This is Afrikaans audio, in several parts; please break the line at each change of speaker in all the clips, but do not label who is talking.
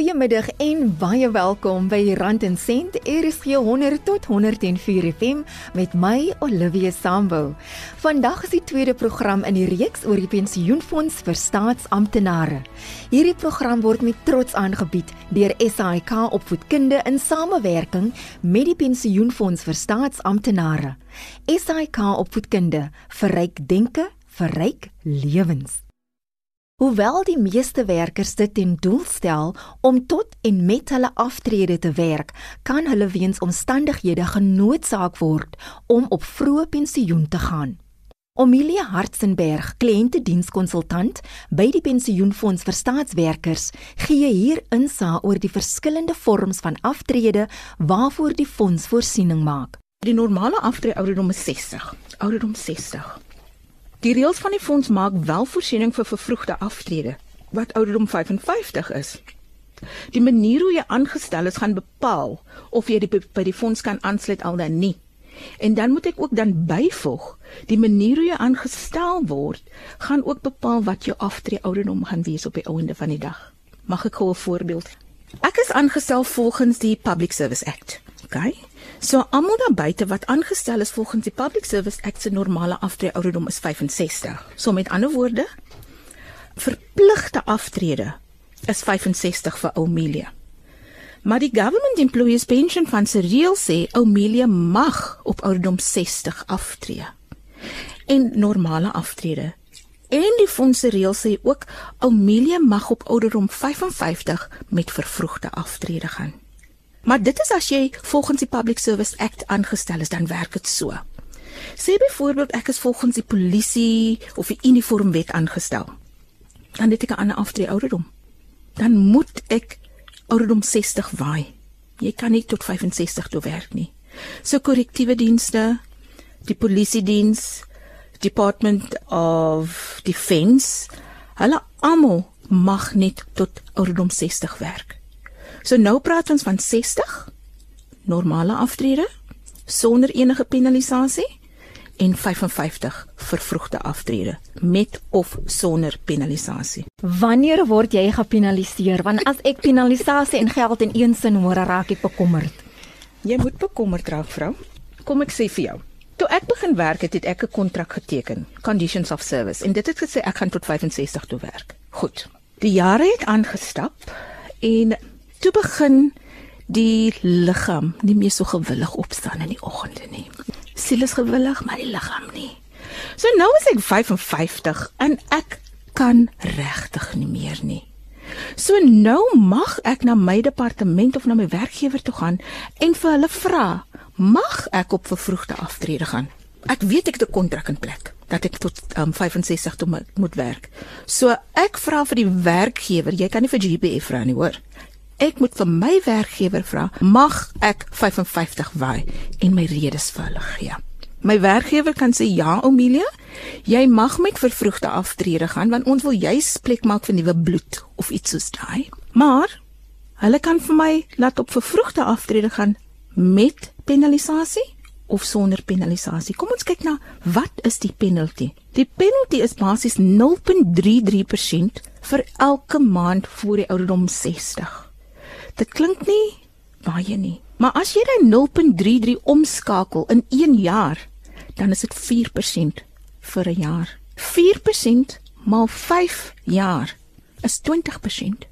Goeiemiddag en baie welkom by Rand en Sent RSG 100 tot 104 FM met my Olivia Sambu. Vandag is die tweede program in die reeks oor die pensioenfonds vir staatsamptenare. Hierdie program word met trots aangebied deur SAIK Opvoedkunde in samewerking met die pensioenfonds vir staatsamptenare. SAIK Opvoedkunde vir ryk denke, vir ryk lewens. Hoewel die meeste werkers dit ten doel stel om tot en met hulle aftrede te werk, kan hulle weens omstandighede genoodsaak word om op vroeë pensioen te gaan. Omilia Hartzenberg, kliëntedienskonsultant by die Pensioenfonds vir Staatswerkers, gee hier insig oor die verskillende vorms van aftrede waarvoor die fonds voorsiening maak.
Die normale aftreeouderdom is 60. Ouderdom 60. Die reëls van die fonds maak wel voorsiening vir vervroegde aftrede wat ouderdom 55 is. Die manier hoe jy aangestel is gaan bepaal of jy die, by die fonds kan aansluit al dan nie. En dan moet ek ook dan byvoeg, die manier hoe jy aangestel word gaan ook bepaal wat jou aftrede ouderdom gaan wees op die einde van die dag. Mag ek gou 'n voorbeeld? Ek is aangestel volgens die Public Service Act. Okay? So almal daar buite wat aangestel is volgens die Public Service Act se normale aftrede ouderdom is 65. So met ander woorde, verpligte aftrede is 65 vir Oumelia. Maar die Government Employees Pension Fund se reël sê Oumelia mag op ouderdom 60 aftree. En normale aftrede. En die fonds se reël sê ook Oumelia mag op ouderdom 55 met vervroegde aftrede gaan. Maar dit is as jy volgens die Public Service Act aangestel is, dan werk dit so. Sê byvoorbeeld ek is volgens die polisie of die uniformwet aangestel. Dan het ek 'n ander aftrede ouderdom. Dan moet ek ouderdom 60 waai. Jy kan nie tot 65 toe werk nie. So korrektiewe dienste, die polisie diens, Department of Defence, hulle almal mag net tot ouderdom 60 werk. So nou praat ons van 60 normale aftrede sonder enige penalisasie en 55 vervroegde aftrede met of sonder penalisasie.
Wanneer word jy gepenaliseer? Want as ek penalisasie en geld in een sin hoor, raak ek bekommerd.
Jy moet bekommerd raak, vrou. Kom ek sê vir jou. Toe ek begin werk het, het ek 'n kontrak geteken, conditions of service, en dit het gesê ek gaan tot 65 toe werk. Goed. Die jare het aangestap en toe begin die liggaam nie meer so gewillig opstaan in die oggende nie. Siel is gewillig, maar die liggaam nie. So nou is ek 55 en ek kan regtig nie meer nie. So nou mag ek na my departement of na my werkgewer toe gaan en vir hulle vra, mag ek op vervroegde aftrede gaan? Ek weet ek het 'n kontrak in plek dat ek tot um, 65 toe moet werk. So ek vra vir die werkgewer, jy kan nie vir GBF vra nie, hoor ek moet vir my werkgewer vra, mag ek 55 wy en my redes vir hulle gee. My werkgewer kan sê ja, Amelia, jy mag met vervroegde aftrede gaan want ons wil juis plek maak vir nuwe bloed of iets soos daai. Maar hulle kan vir my laat op vervroegde aftrede gaan met penalisasie of sonder penalisasie. Kom ons kyk na wat is die penalty? Die penalty is basies 0.33% vir elke maand voor die ouderdom 60. Dit klink nie baie nie, maar as jy daai 0.33 omskakel in 1 jaar, dan is dit 4% vir 'n jaar. 4% maal 5 jaar is 20%.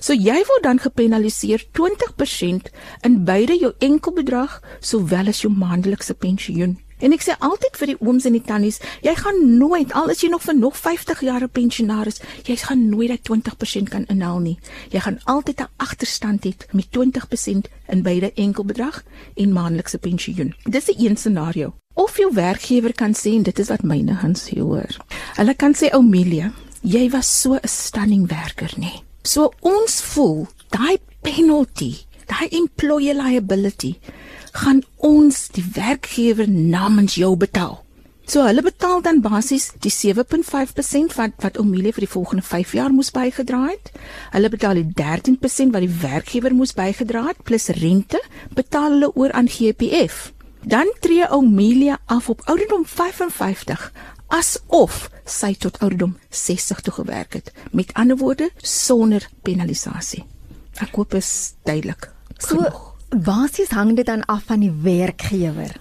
So jy word dan gepenaliseer 20% in beide jou enkelbedrag sowel as jou maandelikse pensioen. En ek sê altyd vir die ooms en die tannies, jy gaan nooit al is jy nog vir nog 50 jaar 'n pensionaris, jy gaan nooit dat 20% kan inhaal nie. Jy gaan altyd 'n agterstand hê met 20% in beide enkelbedrag en maandelikse pensioen. Dis 'n een scenario. Of jou werkgewer kan sê en dit is wat myne Hans hoor. Hulle kan sê Oumelia, jy was so 'n stunning werker, nê. So ons voel daai penalty, daai employee liability gaan ons die werkgewer namens jou betaal. So hulle betaal dan basies die 7.5% wat wat Omelie vir die volgende 5 jaar moes bygedra het. Hulle betaal die 13% wat die werkgewer moes bygedra het plus rente betaal hulle oor aan GPF. Dan tree Omelia af op ouderdom 55 asof sy tot ouderdom 60 toe gewerk het. Met ander woorde sonder penalisasie. Ek hoop is duidelik.
So basies hang dit dan af van die werkgewer.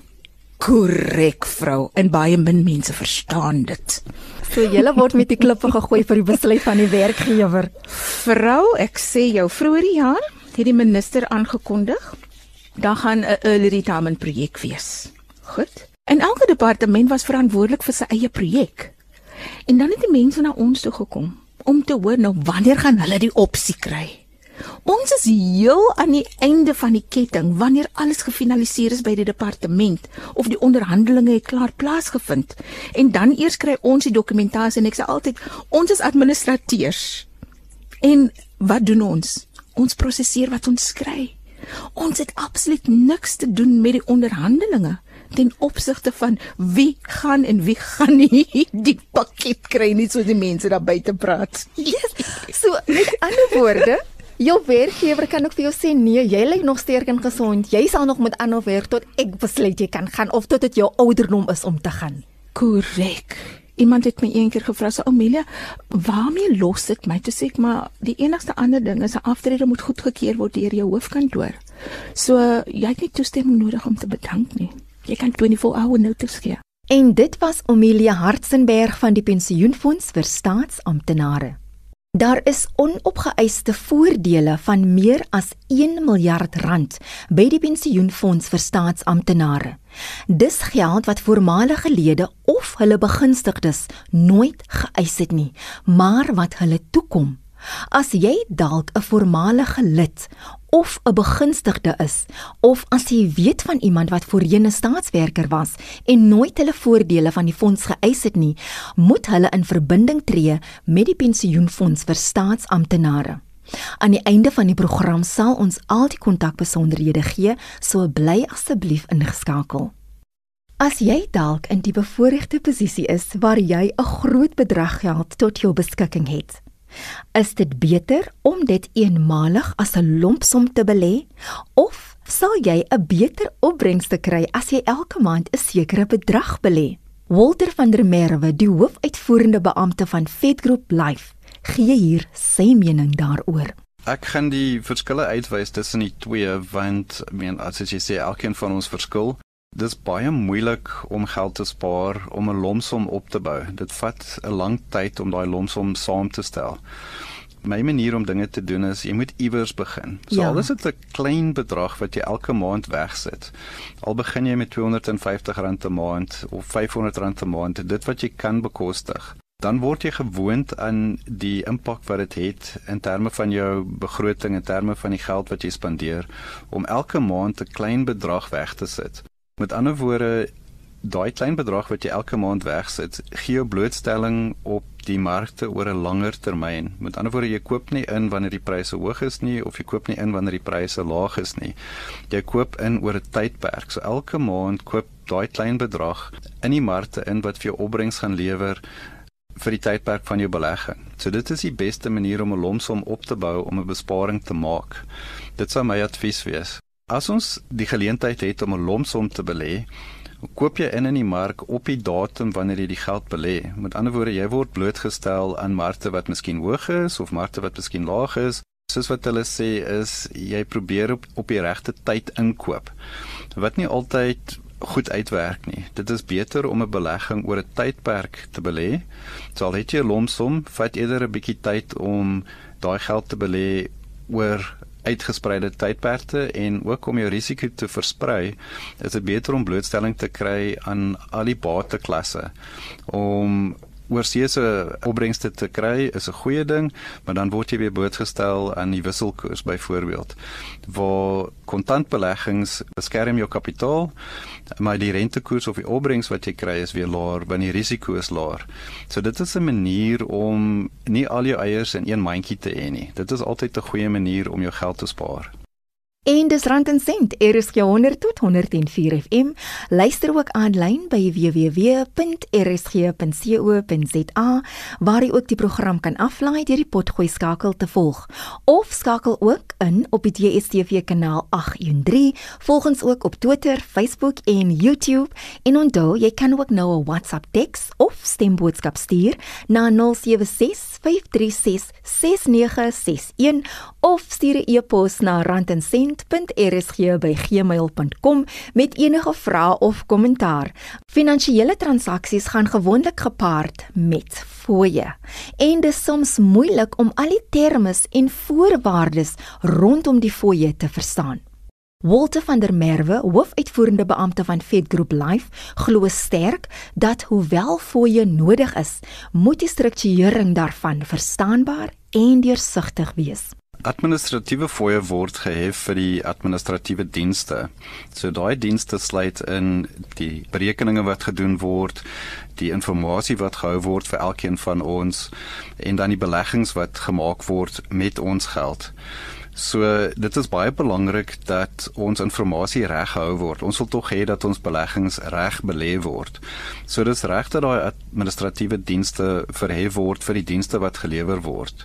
Korrek, vrou, en baie min mense verstaan dit.
So jy word met die klippe gegooi vir die besluit van die werkgewer.
Vrou, ek sê jou vroeër die jaar het die minister aangekondig dan gaan 'n early retirement projek wees. Goed. En elke departement was verantwoordelik vir sy eie projek. En dan het die mense na ons toe gekom om te hoor nou wanneer gaan hulle die opsie kry. Ons is heel aan die einde van die ketting wanneer alles gefinaliseer is by die departement of die onderhandelinge het klaar plaasgevind en dan eers kry ons die dokumentasie en ek sê altyd ons is administrateurs. En wat doen ons? Ons prosesseer wat ons kry. Ons het absoluut niks te doen met die onderhandelinge ten opsigte van wie gaan en wie gaan nie die pakket kry nie soos die mense daar buite praat.
Yes. So met ander woorde Jou werkgewer kan ook vir jou sê nee, jy lyk nog sterk en gesond. Jy sal nog met aanhou werk tot ek besluit jy kan gaan of tot dit jou ouderdom is om te gaan.
Korrek. Iemand het my eendag gevra, "So Amelia, waarmee los dit my?" Toe sê ek, "Maar die enigste ander ding is 'n aftrede moet goedgekeur word deur jou hoofkantoor." So jy het nie toestemming nodig om te bedank nie. Jy kan 24 hour notice gee.
En dit was Amelia Hartzenberg van die Pensioenfonds vir Staatsamptenare. Daar is onopgeëiste voordele van meer as 1 miljard rand by die pensioenfonds vir staatsamptenare. Dis geld wat voormalige lede of hulle begunstigdes nooit geëis het nie, maar wat hulle toekom. As jy dalk 'n voormalige lid of 'n begunstigde is of as jy weet van iemand wat voorheen 'n staatswerker was en nooit hulle voordele van die fonds geëis het nie, moet hulle in verbinding tree met die pensioenfonds vir staatsamptenare. Aan die einde van die program sal ons al die kontakbesonderhede gee, so bly asseblief ingeskakel. As jy dalk in die bevoordeelde posisie is waar jy 'n groot bedrag geld tot jou beskikking het, Is dit beter om dit eenmalig as 'n lompsom te belê of sal jy 'n beter opbrengs te kry as jy elke maand 'n sekere bedrag belê? Walter van der Merwe, die hoofuitvoerende beampte van Fedgroup Life, gee hier sy mening daaroor.
Ek kan die verskille uitwys tussen die twee want ek meen as jy sê elkeen van ons verskil Dis baie moeilik om geld te spaar om 'n lomsom op te bou. Dit vat 'n lang tyd om daai lomsom saam te stel. My manier om dinge te doen is jy moet iewers begin. So ja. al is dit 'n klein bedrag wat jy elke maand wegsit. Al begin jy met R250 'n maand of R500 'n maand, dit wat jy kan bekostig. Dan word jy gewoond aan die impak wat dit het in terme van jou begroting en terme van die geld wat jy spandeer om elke maand 'n klein bedrag weg te sit. Met ander woorde, daai klein bedrag wat jy elke maand wegsit, gee jou blootstelling op die markte oor 'n langer termyn. Met ander woorde, jy koop nie in wanneer die pryse hoog is nie of jy koop nie in wanneer die pryse laag is nie. Jy koop in oor 'n tydperk. So elke maand koop daai klein bedrag in die markte in wat vir jou opbrengs gaan lewer vir die tydperk van jou belegging. So dit is die beste manier om 'n lomsom op te bou om 'n besparing te maak. Dit sou my advies wees. As ons die geleentheid het om 'n lomsom te belê, koop jy in in die mark op die datum wanneer jy die geld belê. Met ander woorde, jy word blootgestel aan markte wat miskien hoog is of markte wat miskien laag is. Soos wat hulle sê is jy probeer op op die regte tyd inkoop. Wat nie altyd goed uitwerk nie. Dit is beter om 'n belegging oor 'n tydperk te belê. So al het jy 'n lomsom, vat eerder 'n bietjie tyd om daai geld te belê oor uitgespreide tydperke en ook om jou risiko te versprei, is dit beter om blootstelling te kry aan al die bateklasse om oorseese opbrengste te kry is 'n goeie ding, maar dan word jy weer blootgestel aan die wisselkoers byvoorbeeld. Waar kontantbeleggings beskerm jou kapitaal, maar die rentekoers of die opbrengs wat jy kry is weer laer wanneer die risiko is laer. So dit is 'n manier om nie al jou eiers in een mandjie te hê nie. Dit is altyd 'n goeie manier om jou geld te spaar.
En dis Rand en Sent, RSG 100 tot 104 FM. Luister ook aanlyn by www.rsg.co.za waar jy ook die program kan aflaai deur die potgooi skakel te volg. Of skakel ook in op die DStv kanaal 813. Volg ons ook op Twitter, Facebook en YouTube. En onthou, jy kan ook nou 'n WhatsApp teks of stemboodskap stuur na 076 536 6961 of stuur 'n e-pos na randensent.rsg@gmail.com met enige vrae of kommentaar. Finansiële transaksies gaan gewoonlik gepaard met fooie en dit is soms moeilik om al die terme en voorwaardes rondom die fooie te verstaan. Walter van der Merwe, hoofuitvoerende beampte van Fed Group Life, glo sterk dat hoewel fooie nodig is, moet die strukturering daarvan verstaanbaar en deursigtig wees.
Administratiewe fooie word gehef vir die administratiewe dienste. So daai dienste sluit in die berekeninge wat gedoen word, die inligting wat gehou word vir elkeen van ons en dan die beleggings wat gemaak word met ons geld. So dit is baie belangrik dat ons inligting reg gehou word. Ons wil tog hê dat ons beleggings reg belê word. So dis reg dat daai administratiewe dienste verhef word vir die dienste wat gelewer word.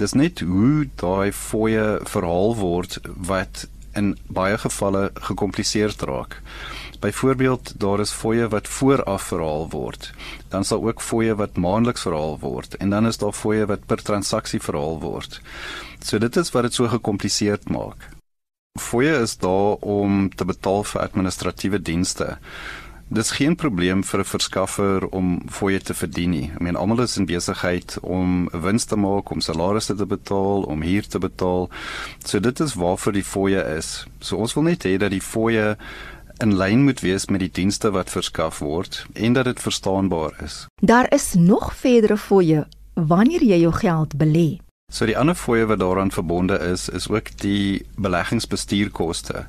Dis net hoe daai fooie verhaal word wat in baie gevalle gekompliseerd raak. Byvoorbeeld, daar is fooie wat vooraf verhaal word. Dan sal ook fooie wat maandeliks verhaal word en dan is daar fooie wat per transaksie verhaal word. So dit is wat dit so gekompliseerd maak. Fooie is daar om te betaal vir administratiewe dienste. Dis geen probleem vir 'n verskaffer om fooie te verdien nie. Ek meen almal is in besigheid om wins te maak, om salarisse te betaal, om huur te betaal. So dit is waarvoor die fooie is. So ons wil net hê dat die fooie in lyn moet wees met die dienste wat verskaf word en dat dit verstaanbaar is.
Daar is nog verdere fooie wanneer jy jou geld belê.
So die ander fooie wat daaraan verbonde is, is ook die beleggingsbestuurkoste.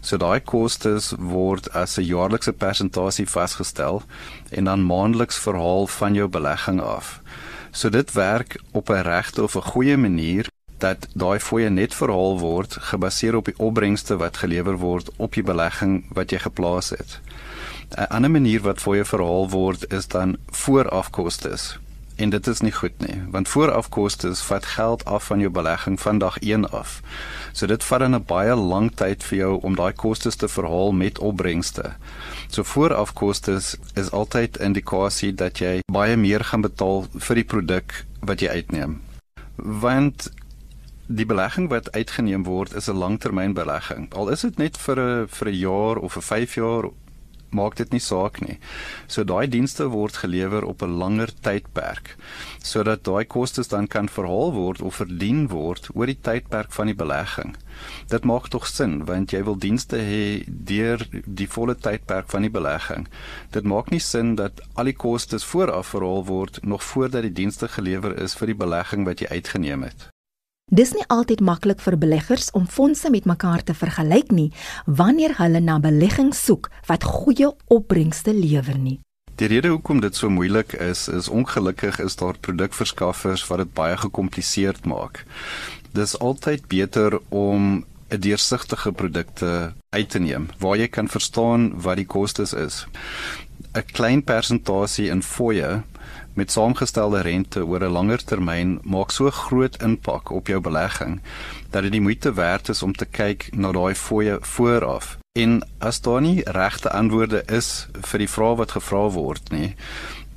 So daai kostes word as 'n jaarlikse persentasie vasgestel en dan maandeliks verhaal van jou belegging af. So dit werk op 'n regte of 'n goeie manier dat daai fooie net verhaal word gebaseer op die opbrengste wat gelewer word op die belegging wat jy geplaas het. 'n Ander manier wat fooie verhaal word is dan voorafkostes en dit is nie goed nie want voorafkostes vat geld af van jou belegging van dag 1 af. So dit vat dan 'n baie lang tyd vir jou om daai kostes te verhaal met opbrengste. So voorafkostes is altyd 'n indikasie dat jy baie meer gaan betaal vir die produk wat jy uitneem. Want die belegging wat uitgeneem word is 'n langtermynbelegging. Al is dit net vir 'n vir 'n jaar of vir 5 jaar maak dit nie saak nie. So daai dienste word gelewer op 'n langer tydperk sodat daai kostes dan kan verhaal word of verdien word oor die tydperk van die belegging. Dit maak tog sin want jy wil dienste hê deur die volle tydperk van die belegging. Dit maak nie sin dat al die kostes vooraf verhaal word nog voordat die dienste gelewer is vir die belegging wat jy uitgeneem het.
Dis nie altyd maklik vir beleggers om fondse met mekaar te vergelyk nie wanneer hulle na beleggings soek wat goeie opbrengste lewer nie.
Die rede hoekom dit so moeilik is, is ongelukkig is daar produkverskaffers wat dit baie gekompliseerd maak. Dis altyd beter om 'n deursigtige produkte uit te neem waar jy kan verstaan wat die kostes is. 'n Klein persentasie in fooie met saamgestelde rente oor 'n langer termyn maak so groot impak op jou belegging dat dit die moeite werd is om te kyk na daai fooie vooraf. En as daar nie regte antwoorde is vir die vrae wat gevra word nie,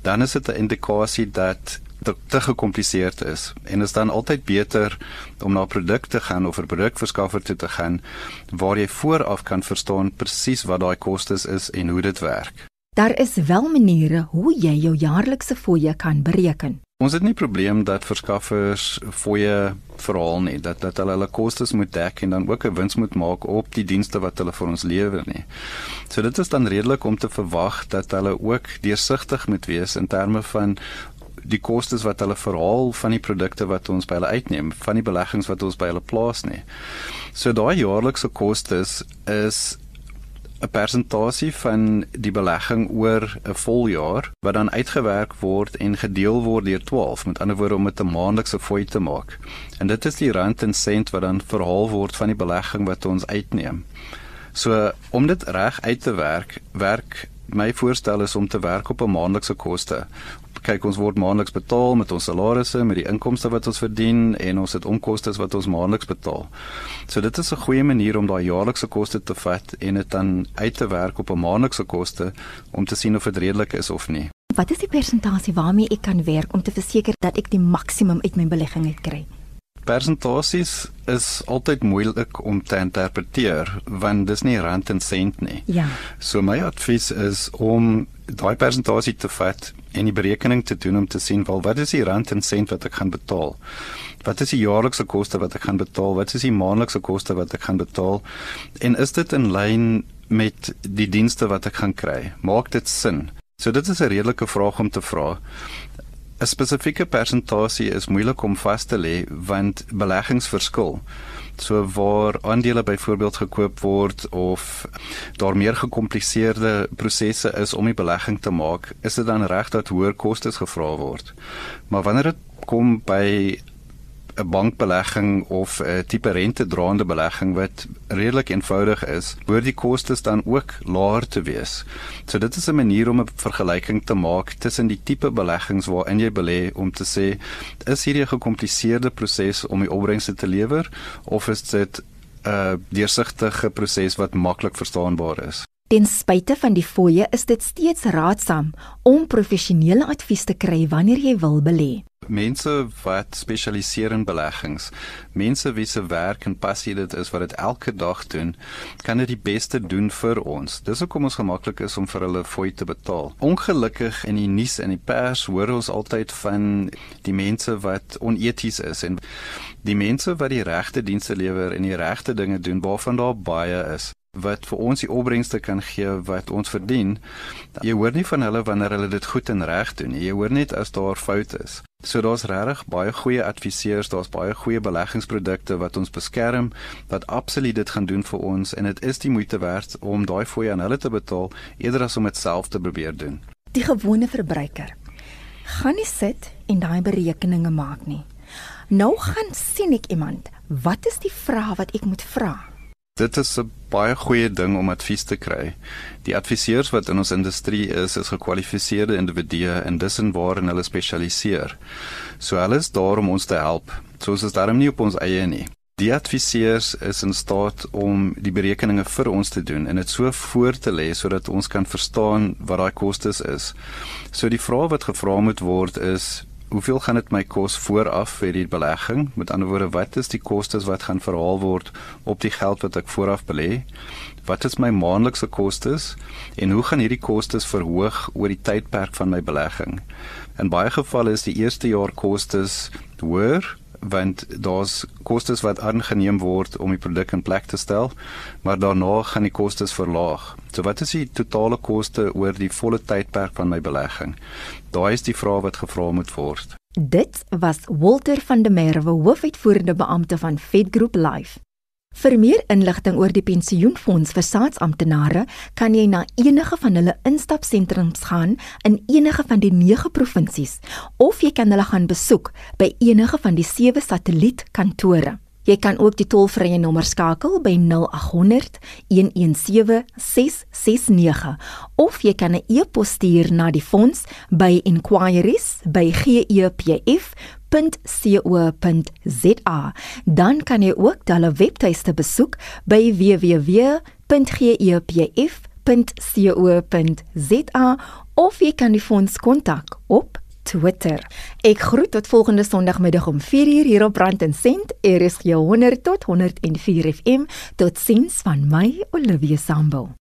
dan is dit 'n indikasie dat dit te gekompliseerd is en is dan altyd beter om na 'n produk te gaan of 'n produkverskaffer toe te gaan waar jy vooraf kan verstaan presies wat daai kostes is en hoe dit werk.
Daar is wel maniere hoe jy jou jaarlikse fooie kan bereken.
Ons het nie probleem dat verskaffers fooie verhaal nie, dat dat hulle hulle kostes moet dek en dan ook 'n wins moet maak op die dienste wat hulle vir ons lewer nie. So dit is dan redelik om te verwag dat hulle ook deursigtig moet wees in terme van die kostes wat hulle verhaal van die produkte wat ons by hulle uitneem, van die beleggings wat ons by hulle plaas nie. So daai jaarlikse kostes is 'n persentasie van die belegging oor 'n voljaar wat dan uitgewerk word en gedeel word deur 12, met ander woorde om dit 'n maandelikse fooi te maak. En dit is die rand en sent wat dan verhaal word van die belegging wat ons uitneem. So om dit reg uit te werk, werk my voorstel is om te werk op 'n maandelikse koste kyk ons word maandeliks betaal met ons salarisse, met die inkomste wat ons verdien en ons het onkoste wat ons maandeliks betaal. So dit is 'n goeie manier om daai jaarlikse koste te vat en dit dan uit te werk op 'n maandelikse koste om te sien of dit redelik is of nie.
Wat is die persentasie waarmee ek kan werk om te verseker dat ek die maksimum uit my belegging uitkry?
Persentasies is altyd moeilik om te interpreteer want dis nie rand en sent nie.
Ja.
So my advies is om daai persentasie te vat en die berekening te doen om te sien wel wat is die rand en sent wat ek gaan betaal. Wat is die jaarlikse koste wat ek gaan betaal? Wat is die maandelikse koste wat ek gaan betaal? En is dit in lyn met die dienste wat ek gaan kry? Maak dit sin? So dit is 'n redelike vraag om te vra. 'n Spesifieke persentasie is moeilik om vas te lê want beleggings verskil. So waar aandele byvoorbeeld gekoop word of daar meer gekompliseerde prosesse is om die belegging te maak, is dit dan reg dat hoër kostes gevra word. Maar wanneer dit kom by 'n bankbelegging of 'n tipe rentedraande belegging wat redelik eenvoudig is, behoort die kostes dan ook laer te wees. So dit is 'n manier om 'n vergelyking te maak tussen die tipe beleggings waarin jy belê om te sê is hierdie 'n gekompliseerde proses om die opbrengste te lewer of is dit 'n deursigtige proses wat maklik verstaanbaar is.
Ten spyte van die fooie is dit steeds raadsaam om professionele advies te kry wanneer jy wil belê
mense wat spesialiseer in beleggings, mense wie se werk en passie dit is wat dit elke dag doen, kan dit die beste doen vir ons. Dis hoekom ons gemaklik is om vir hulle fooi te betaal. Ongelukkig in die nuus en die pers hoor ons altyd van die mense wat oneties is en die mense wat die regte dienste lewer en die regte dinge doen waarvan daar baie is wat vir ons die opbrengste kan gee wat ons verdien. Jy hoor nie van hulle wanneer hulle dit goed en reg doen nie. Jy hoor net as daar foute is. So daar's regtig baie goeie adviseurs, daar's baie goeie beleggingsprodukte wat ons beskerm wat absoluut dit gaan doen vir ons en dit is die moeite werd om daai fooi aan hulle te betaal eerder as om dit self te probeer doen.
Die gewone verbruiker gaan nie sit en daai berekeninge maak nie. Nou gaan sien ek iemand, wat is die vraag wat ek moet vra?
Dit is 'n baie goeie ding om advies te kry. Die adviseurs wat in ons industrie is, is gekwalifiseerde individue en dis in waar hulle spesialiseer. So hulle is daar om ons te help. Soos is daarom nie op ons eie nie. Die adviseurs is in staat om die berekeninge vir ons te doen en dit so voor te lê sodat ons kan verstaan wat daai kostes is. So die vraag wat gevra moet word is hoeveel gaan dit my kos vooraf vir die belegging? Met ander woorde, wat is die kostes wat gaan verhaal word op die geld wat ek vooraf belê? Wat is my maandelikse kostes en hoe gaan hierdie kostes verhoog oor die tydperk van my belegging? In baie gevalle is die eerste jaar kostes hoër want daar's kostes wat aangeneem word om die produk in plek te stel, maar daarna gaan die kostes verlaag. So wat is die totale koste oor die volle tydperk van my belegging? Daai is die vraag wat gevra moet word.
Dit was Walter van der Merwe, hoofuitvoerende beampte van Fed Group Life. Vir meer inligting oor die pensioenfonds vir staatsamptenare, kan jy na enige van hulle instapsentrums gaan in enige van die 9 provinsies of jy kan hulle gaan besoek by enige van die 7 satellietkantore. Jy kan ook die tolvrye nommer skakel by 0800 117 669 of jy kan 'n e-pos stuur na die fonds by inquiries@gep.co.za. Dan kan jy ook hulle webtuiste besoek by www.gep.co.za of jy kan die fonds kontak op Twitter. Ek groet tot volgende Sondagmiddag om 4:00 hier op Brand en Sent. Is 100 tot 104 FM. Tot sins van my Olivia Sambul.